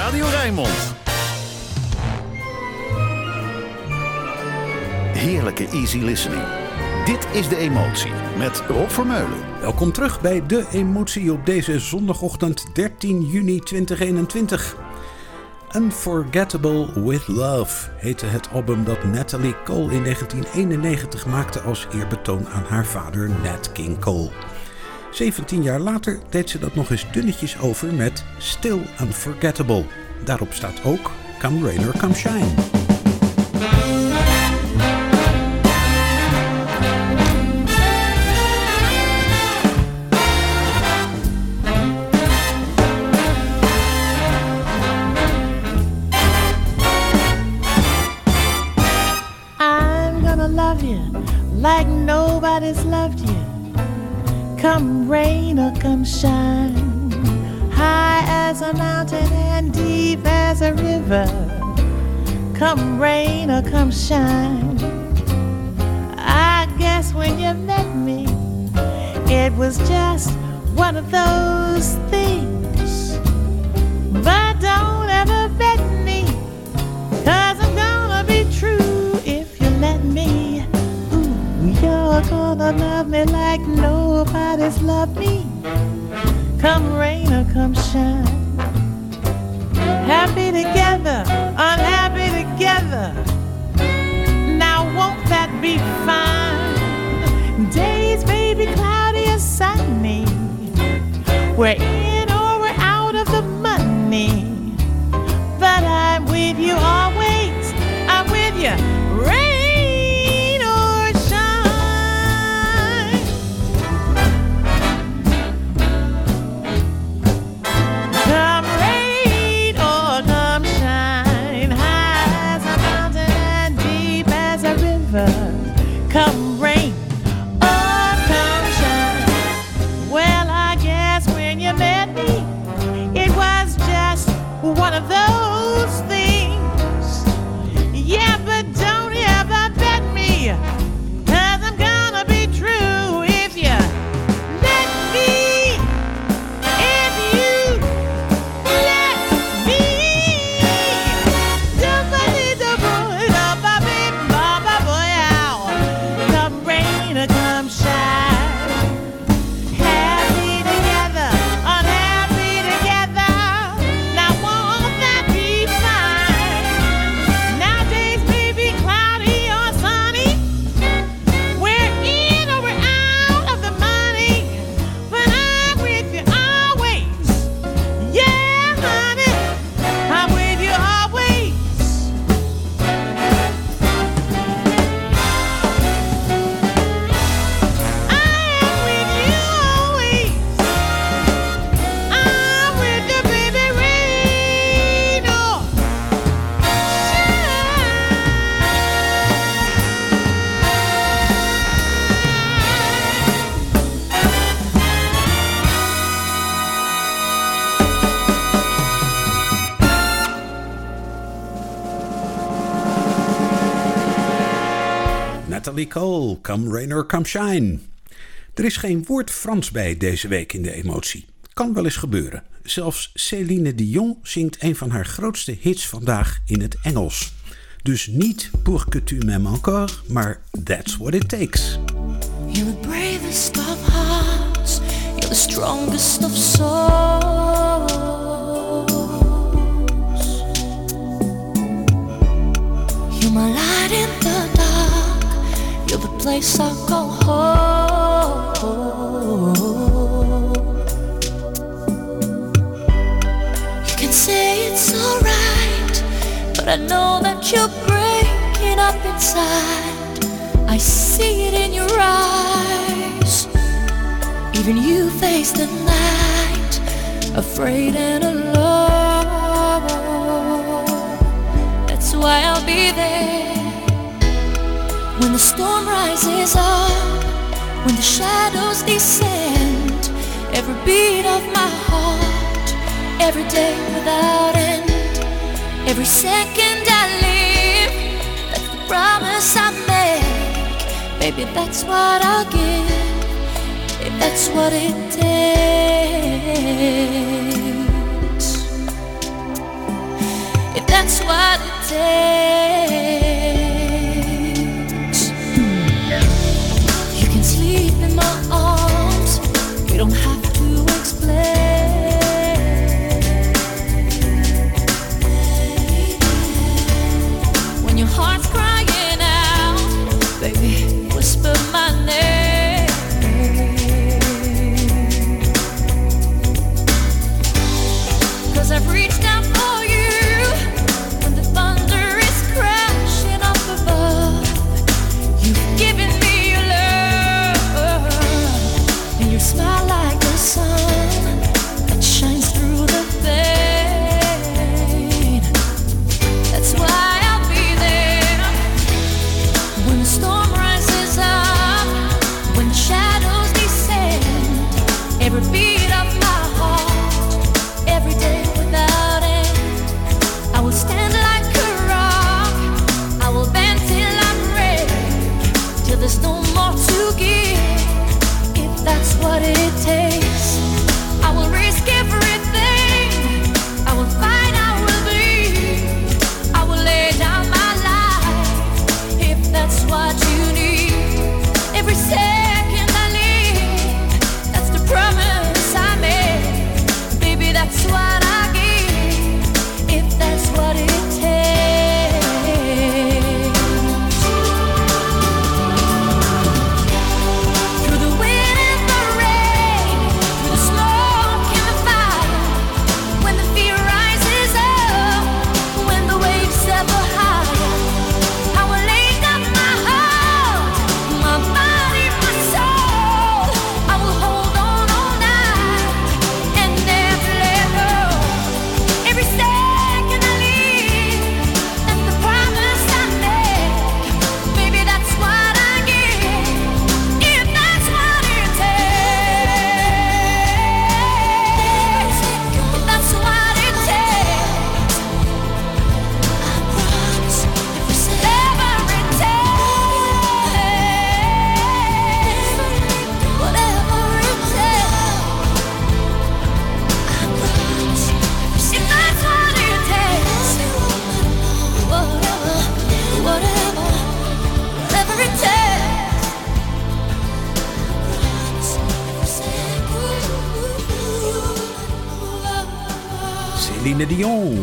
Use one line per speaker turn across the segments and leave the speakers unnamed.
Radio Rijnmond. Heerlijke easy listening. Dit is De Emotie met Rob Vermeulen.
Welkom terug bij De Emotie op deze zondagochtend 13 juni 2021. Unforgettable with Love heette het album dat Natalie Cole in 1991 maakte als eerbetoon aan haar vader Nat King Cole. 17 jaar later deed ze dat nog eens dunnetjes over met Still Unforgettable. Daarop staat ook Come Rain or Come Shine.
Come shine, high as a mountain and deep as a river. Come rain or come shine. I guess when you met me, it was just one of those things. But don't ever bet me, cause I'm gonna be true if you let me. Ooh, you're gonna love me like nobody's loved me. Come rain or come shine. Happy together, unhappy together. Come Rain or Come Shine.
Er is geen woord Frans bij deze week in de emotie. Kan wel eens gebeuren. Zelfs Céline Dion zingt een van haar grootste hits vandaag in het Engels. Dus niet Pour que tu m'aimes encore, maar That's what it takes.
You're the bravest of hearts. You're the strongest of souls. You're my light in the place I go home. You can say it's alright, but I know that you're breaking up inside. I see it in your eyes. Even you face the night, afraid and alone. That's why I'll be there when the storm rises up, when the shadows descend. Every beat of my heart, every day without end, every second I live. That's the promise I make. Baby, that's what I'll give. If that's what it takes. if that's what it takes.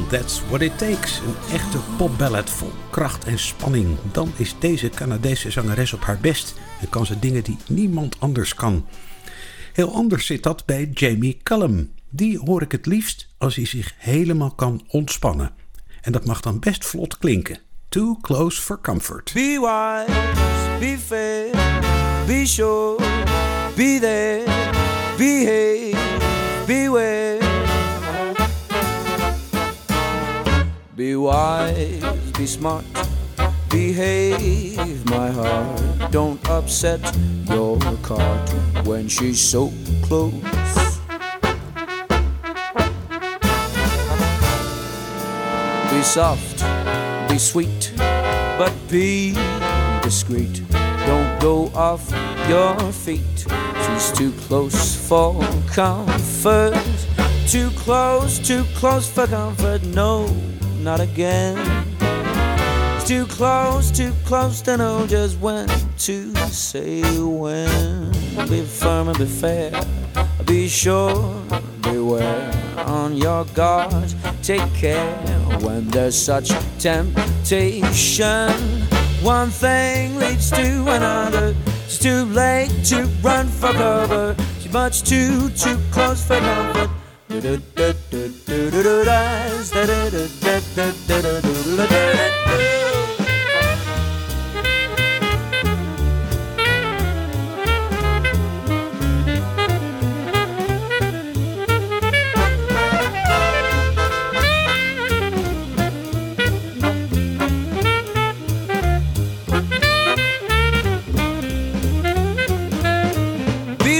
That's What It Takes.
Een echte popballad vol kracht en spanning. Dan is deze Canadese zangeres op haar best en kan ze dingen die niemand anders kan. Heel anders zit dat bij Jamie Cullum. Die hoor ik het liefst als hij zich helemaal kan ontspannen. En dat mag dan best vlot klinken. Too close for comfort.
Be wise, be fair, be sure, be there, beware. Be wise, be smart, behave, my heart. Don't upset your cart when she's so close. Be soft, be sweet, but be discreet. Don't go off your feet. She's too close for comfort. Too close, too close for comfort. No, not again. It's too close, too close to know just when to say when. Be firm and be fair. Be sure, beware on your guard. Take care when there's such temptation. One thing leads to another. It's too late to run for cover. She's much too, too close for comfort. Be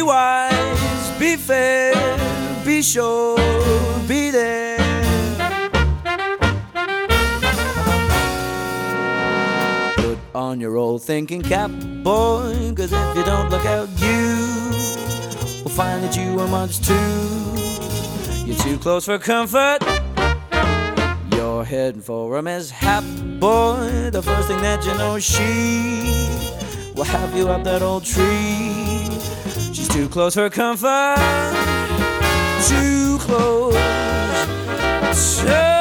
wise, be fair, be sure, on your old thinking cap, boy, cause if you don't look out, you will find that you are much too. You're too close for comfort. You're heading for a mishap, boy. The first thing that you know, she will have you up that old tree. She's too close for comfort, too close, so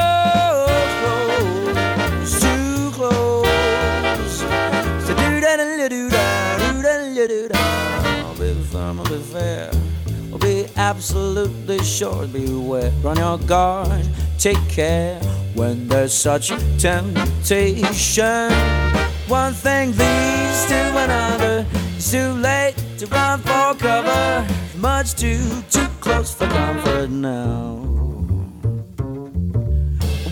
I'll be fair. I'll be absolutely sure. Beware, run your guard, take care when there's such temptation. One thing leads to another. It's too late to run for cover. Much too, too close for comfort now.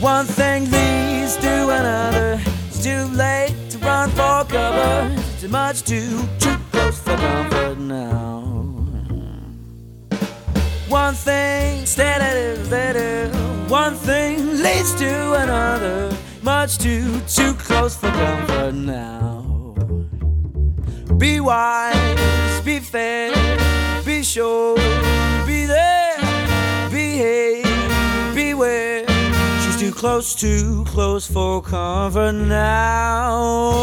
One thing leads to another. It's too late to run for cover. It's much too, too close for comfort now. One thing. One thing leads to another. Much too, too close for comfort now. Be wise, be fair, be sure, be there, behave, beware. She's too close, too close for comfort now.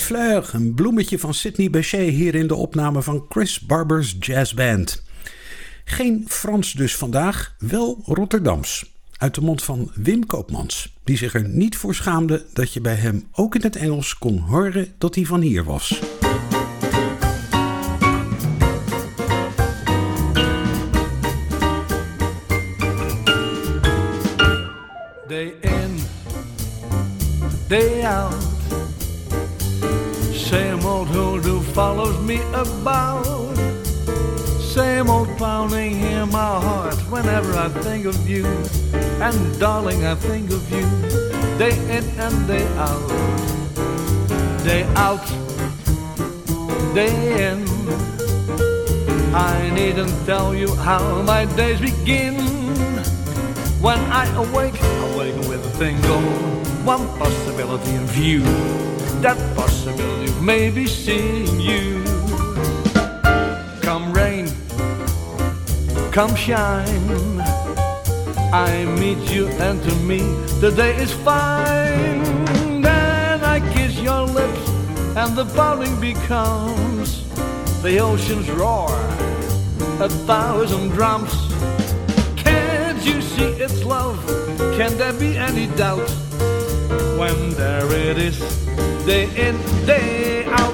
Petit Fleur, een bloemetje van Sidney Bechet hier in de opname van Chris Barber's Jazz Band. Geen Frans dus vandaag, wel Rotterdams. Uit de mond van Wim Koopmans, die zich er niet voor schaamde dat je bij hem ook in het Engels kon horen dat hij van hier was.
About. Same old pounding in my heart whenever I think of you. And darling, I think of you day in and day out. day out, day in. I needn't tell you how my days begin. When I awake, I awaken with a single one possibility in view. That possibility of maybe seeing you. Come shine. I meet you and to me the day is fine. Then I kiss your lips and the pounding becomes the ocean's roar, a thousand drums. Can't you see it's love? Can there be any doubt? When there it is, day in, day out.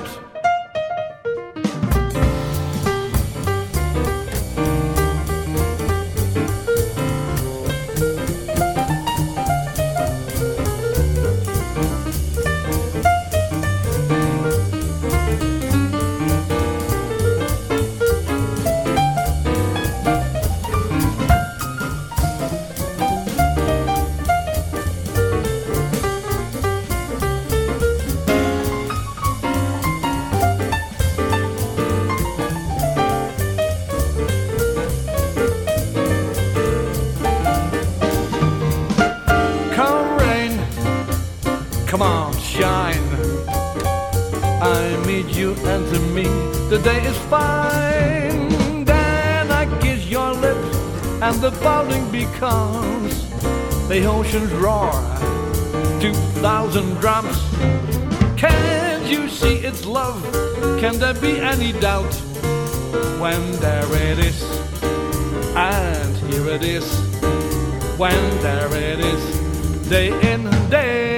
And the pounding becomes the ocean's roar. Two thousand drums. Can't you see it's love? Can there be any doubt? When there it is, and here it is when there it is, day in, day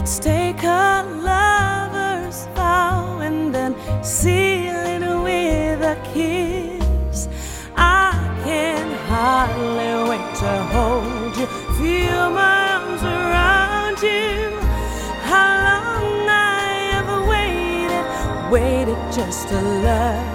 Let's take a lover's vow and then seal it with a kiss. I can hardly wait to hold you, feel my arms around you. How long I have waited, waited just to love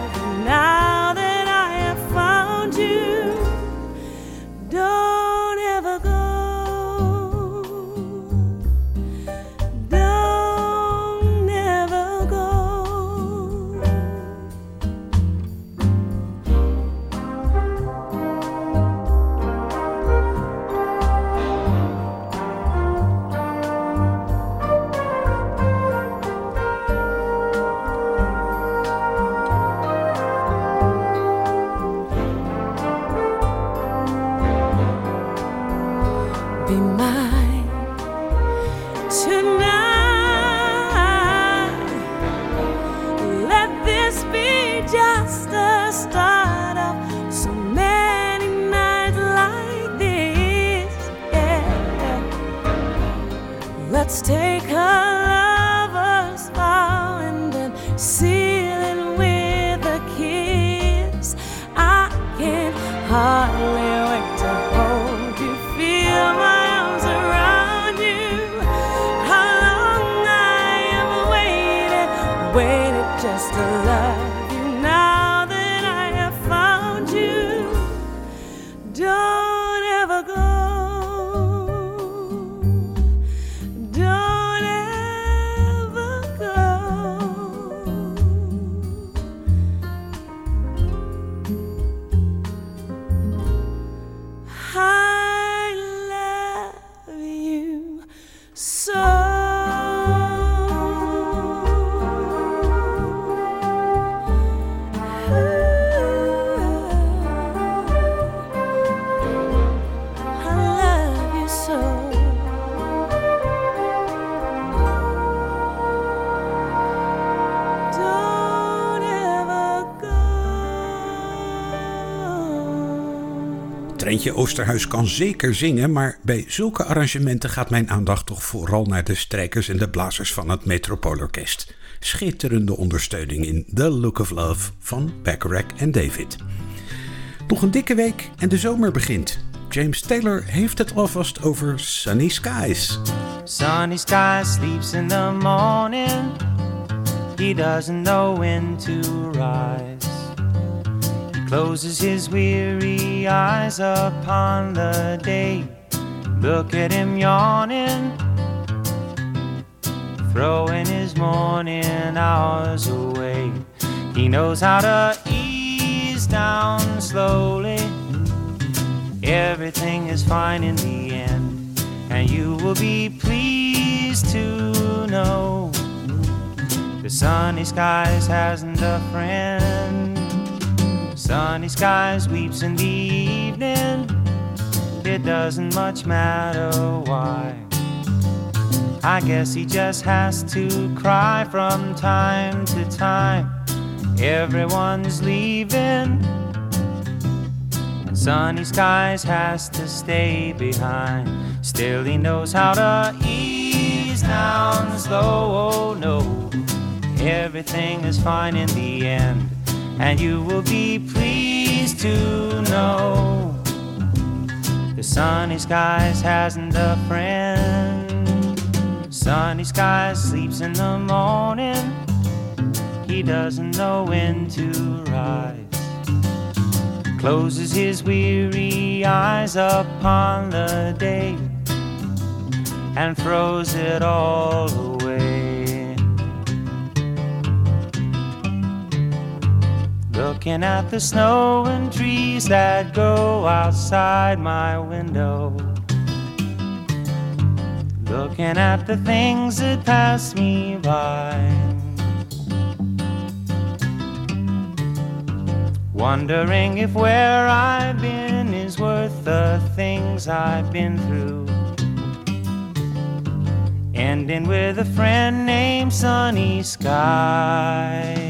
to
Treintje Oosterhuis kan zeker zingen, maar bij zulke arrangementen gaat mijn aandacht toch vooral naar de strijkers en de blazers van het Metropoolorkest. Schitterende ondersteuning in The Look of Love van Bacharach en David. Nog een dikke week en de zomer begint. James Taylor heeft het alvast over Sunny Skies.
Sunny sky sleeps in the morning. He doesn't know when to rise. Closes his weary eyes upon the day. Look at him yawning, throwing his morning hours away. He knows how to ease down slowly. Everything is fine in the end, and you will be pleased to know the sunny skies hasn't a friend. Sunny skies weeps in the evening. It doesn't much matter why. I guess he just has to cry from time to time. Everyone's leaving. And sunny skies has to stay behind. Still, he knows how to ease down slow. Oh no, everything is fine in the end, and you will be pleased to know the sunny skies hasn't a friend. Sunny skies sleeps in the morning. He doesn't know when to rise closes his weary eyes upon the day and throws it all away. Looking at the snow and trees that go outside my window. Looking at the things that pass me by. Wondering if where I've been is worth the things I've been through. Ending with a friend named Sunny Sky.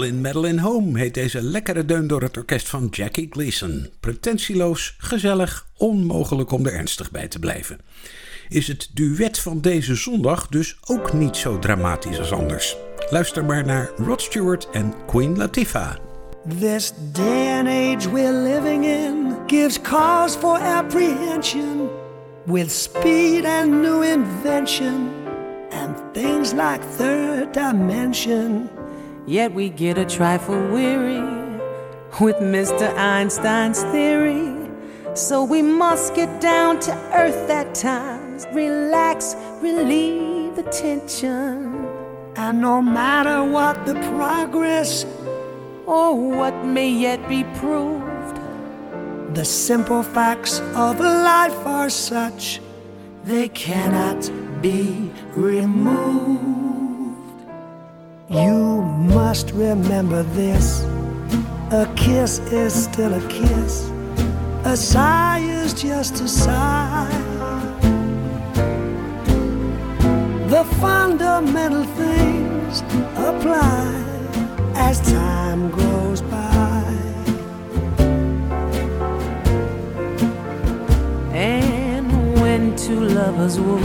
Madeline Madeline Home heet deze lekkere deun door het orkest van Jackie Gleason. Pretentieloos, gezellig, onmogelijk om er ernstig bij te blijven. Is het duet van deze zondag dus ook niet zo dramatisch als anders? Luister maar naar Rod Stewart en Queen Latifah.
This day and age we're living in gives cause for apprehension with speed and new invention and things like third dimension.
Yet we get a trifle weary with Mr. Einstein's theory. So we must get down to earth at times, relax, relieve the tension.
And no matter what the progress
or what may yet be proved,
the simple facts of life are such they cannot be removed. You must remember this a kiss is still a kiss, a sigh is just a sigh. The fundamental things apply as time goes by.
And when two lovers woo,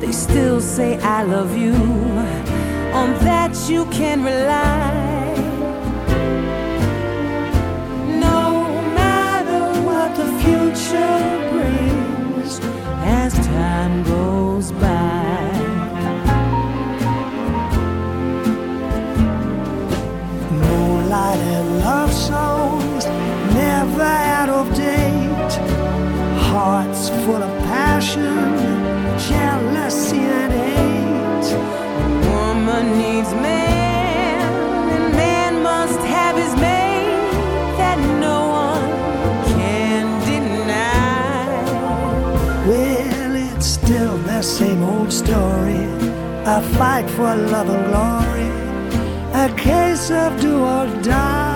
they still say, I love you on that you can rely. No matter what the future brings as time goes by.
Moonlight and love songs never out of date. Hearts full of passion, jealousy, story a fight for love and glory, a case of do or die.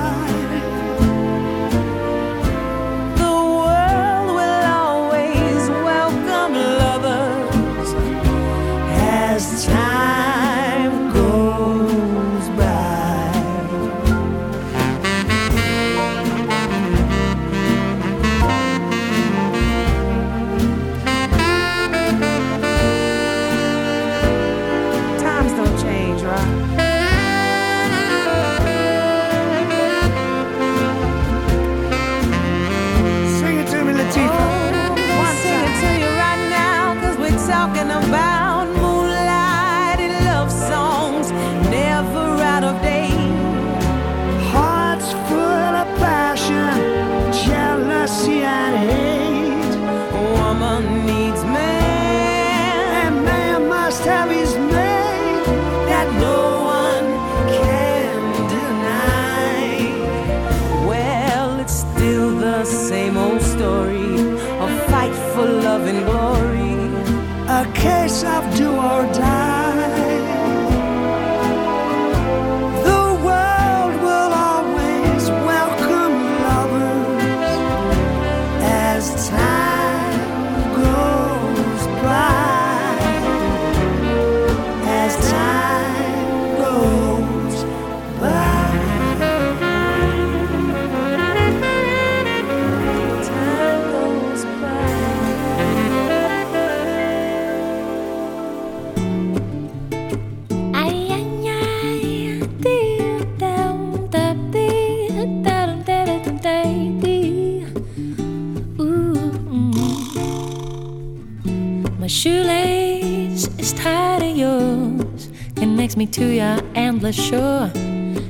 My shoelace is tied to yours, connects me to your endless shore.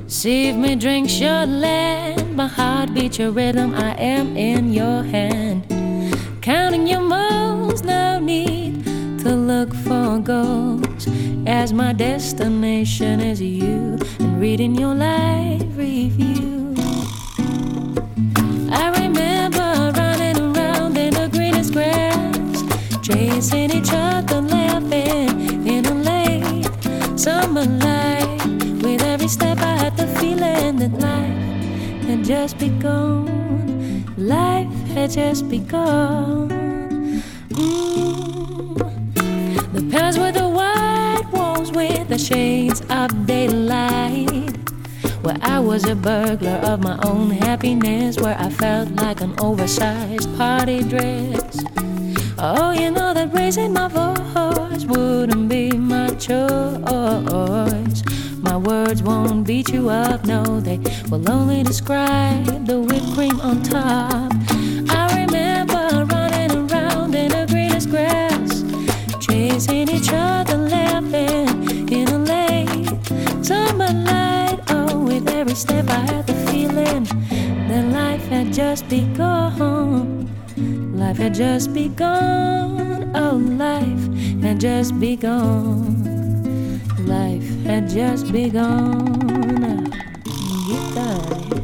Save me, drinks your land, my heart beats your rhythm. I am in your hand, counting your moves. No need to look for goals, as my destination is you, and reading your life review. Chasing each other, laughing in a late summer light. With every step, I had the feeling that life had just begun. Life had just begun. Mm. The past were the white walls with the shades of daylight. where I was a burglar of my own happiness, where I felt like an oversized party dress. Oh, you know that raising my voice wouldn't be my choice. My words won't beat you up, no, they will only describe the whipped cream on top. I remember running around in the greenest grass, chasing each other, laughing in a lane. Summer light, oh, with every step I had the feeling that life had just begun. Life had just begun, oh, life had just begun. Life had just begun. Guitar.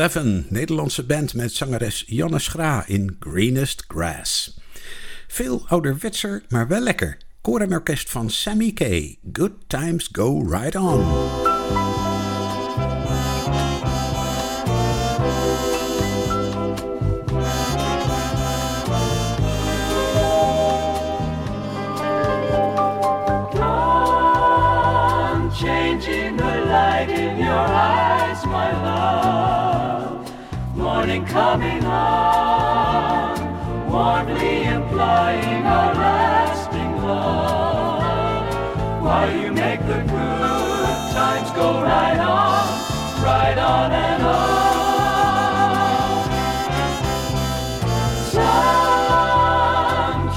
11, Nederlandse band met zangeres Janne Schra in Greenest Grass. Veel ouderwetser, maar wel lekker. Korenorkest van Sammy K. Good times go right on.
Morning coming on, warmly implying our lasting love. While you make the good times go right on, right on and on.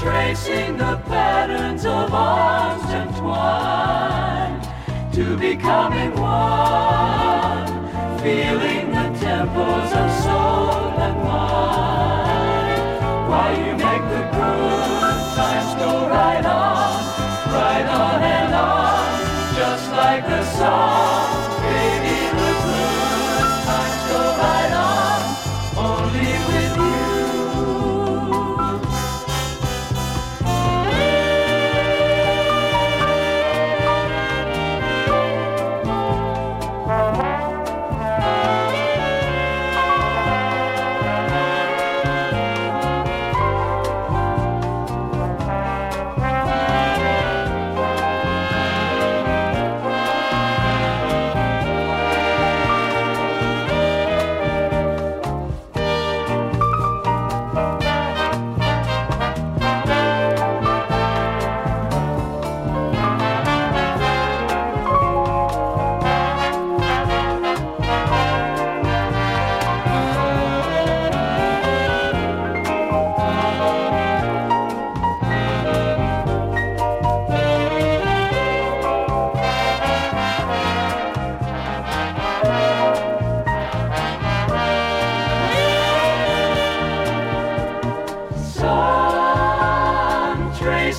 Tracing the patterns of arms entwined to becoming one, feeling right on, and on, just like the song,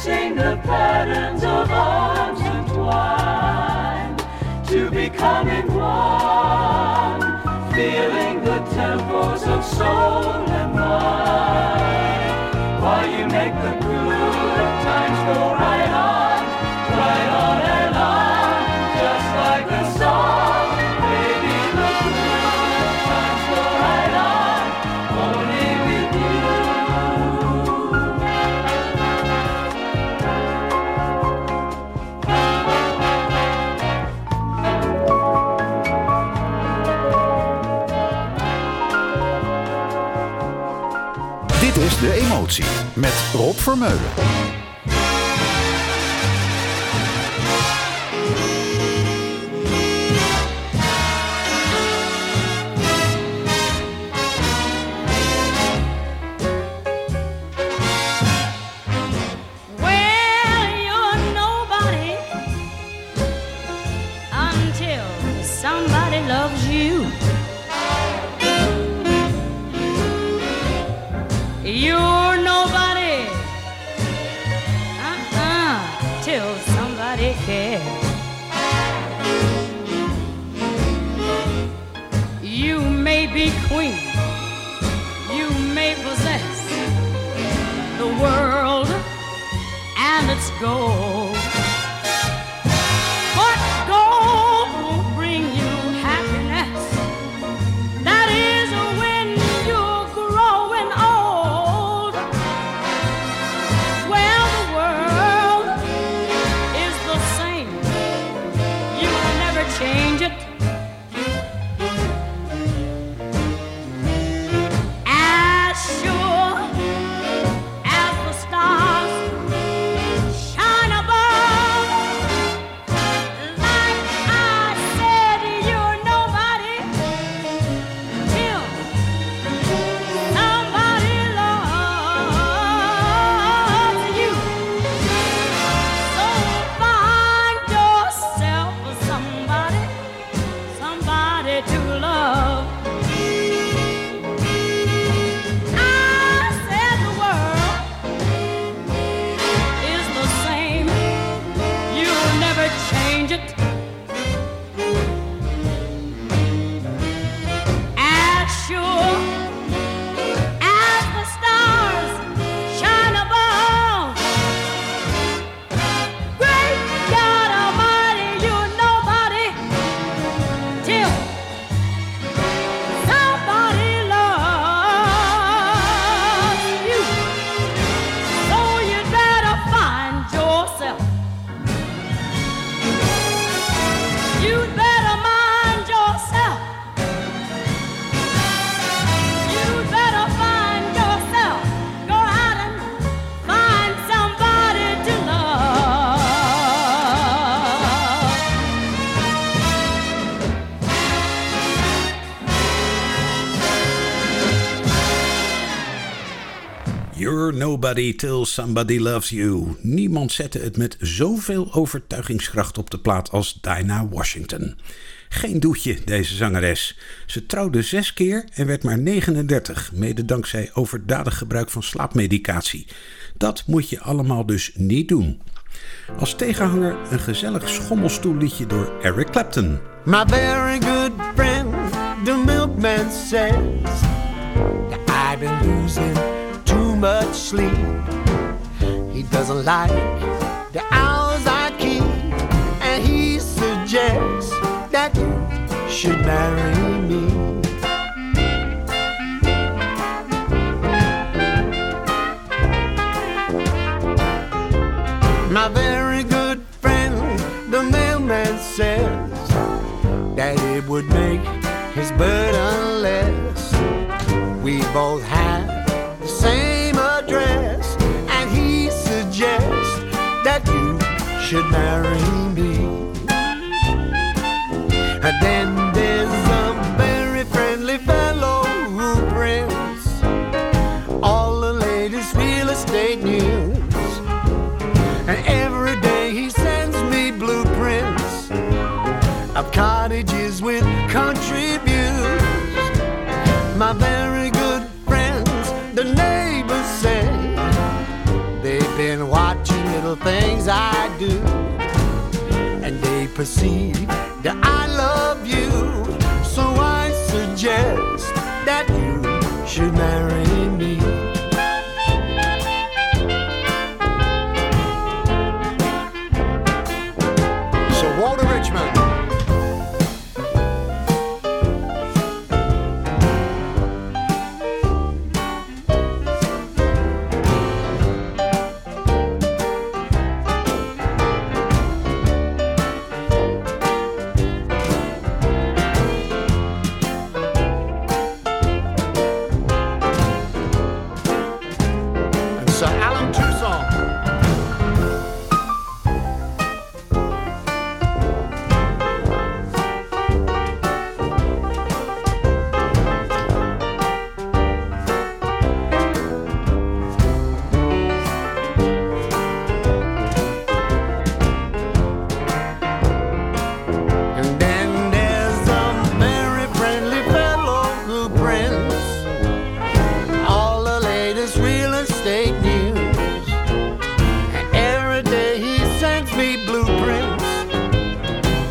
the patterns of arms entwined to becoming one, feeling the tempos of soul
met Rob Vermeulen.
And its till somebody loves you.
Niemand zette het met zoveel overtuigingskracht op de plaat als Dinah Washington. Geen doetje, deze zangeres. Ze trouwde zes keer en werd maar 39, mede dankzij overdadig gebruik van slaapmedicatie. Dat moet je allemaal dus niet doen. Als tegenhanger een gezellig schommelstoelliedje door Eric Clapton.
My very good friend, the milkman says I've been losing much sleep. He doesn't like the hours I keep, and he suggests that you should marry me. My very good friend, the mailman says that it would make his burden less. We both have should marry me. And then there's a very friendly fellow who prints all the latest real estate news. And every day he sends me blueprints of cottages with country views. My very good friends, the neighbors say they've been watching little things I they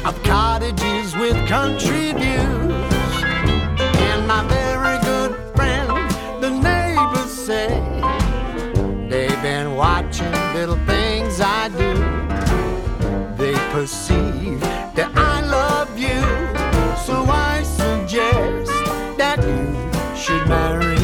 of cottages with country views. And my very good friend, the neighbors say, they've been watching little things I do. They perceive that I love you, so I suggest that you should marry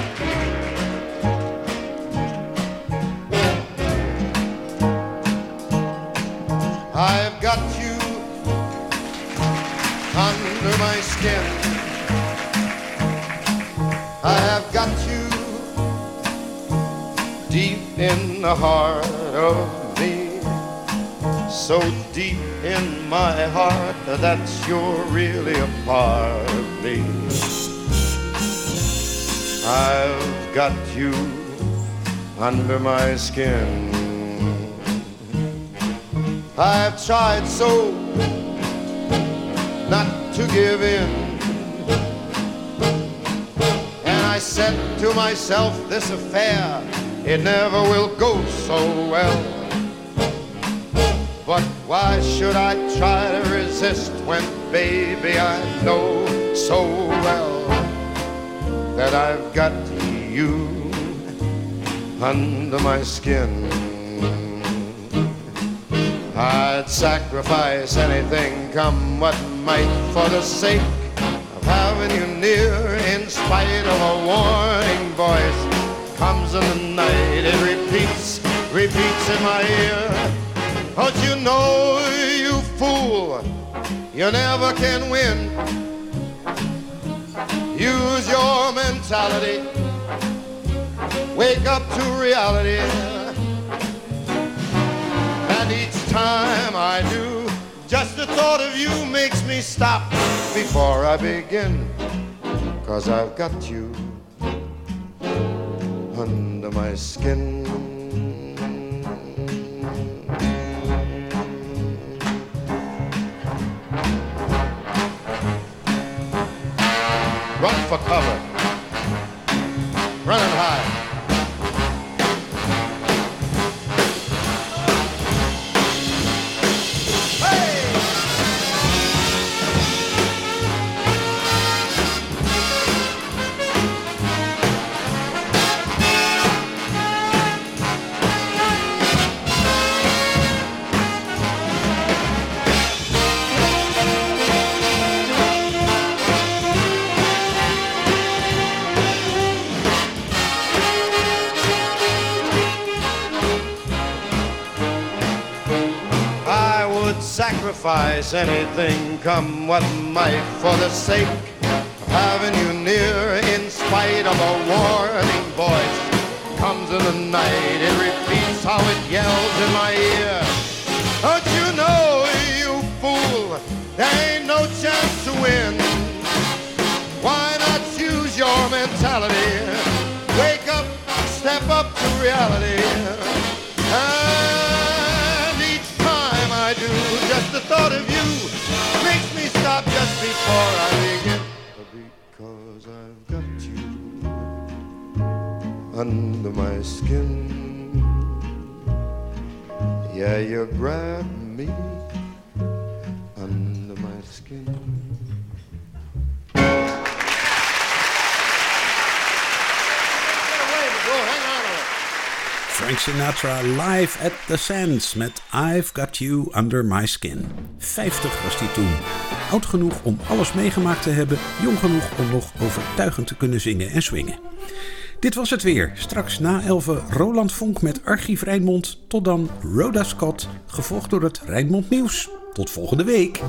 The heart of me. So deep in my heart that you're really a part of me. I've got you under my skin. I've tried so not to give in. And I said to myself, this affair, it never will go so well. But why should I try to resist when, baby, I know so well that I've got you under my skin? I'd sacrifice anything, come what might, for the sake of having you near. In spite of a warning voice, comes in the night, it repeats, repeats in my ear. Don't you know, you fool, you never can win. Use your mentality, wake up to reality. And each time I do, just the thought of you makes me stop before I begin. Cause I've got you under my skin. Run for cover. Running high. Sacrifice anything, come what might, for the sake of having you near. In spite of a warning voice, comes in the night, it repeats how it yells in my ear. Don't you know, you fool, there ain't no chance to win. Why not choose your mentality? Wake up, step up to reality. Thought of you makes me stop just before I begin. Because I've got you under my skin. Yeah, you grab me
Frank Sinatra live at the Sands met I've Got You Under My Skin. 50 was hij toen. Oud genoeg om alles meegemaakt te hebben, jong genoeg om nog overtuigend te kunnen zingen en swingen. Dit was het weer. Straks na 11 Roland Vonk met Archief Rijnmond. Tot dan Rhoda Scott, gevolgd door het Rijnmond Nieuws. Tot volgende week.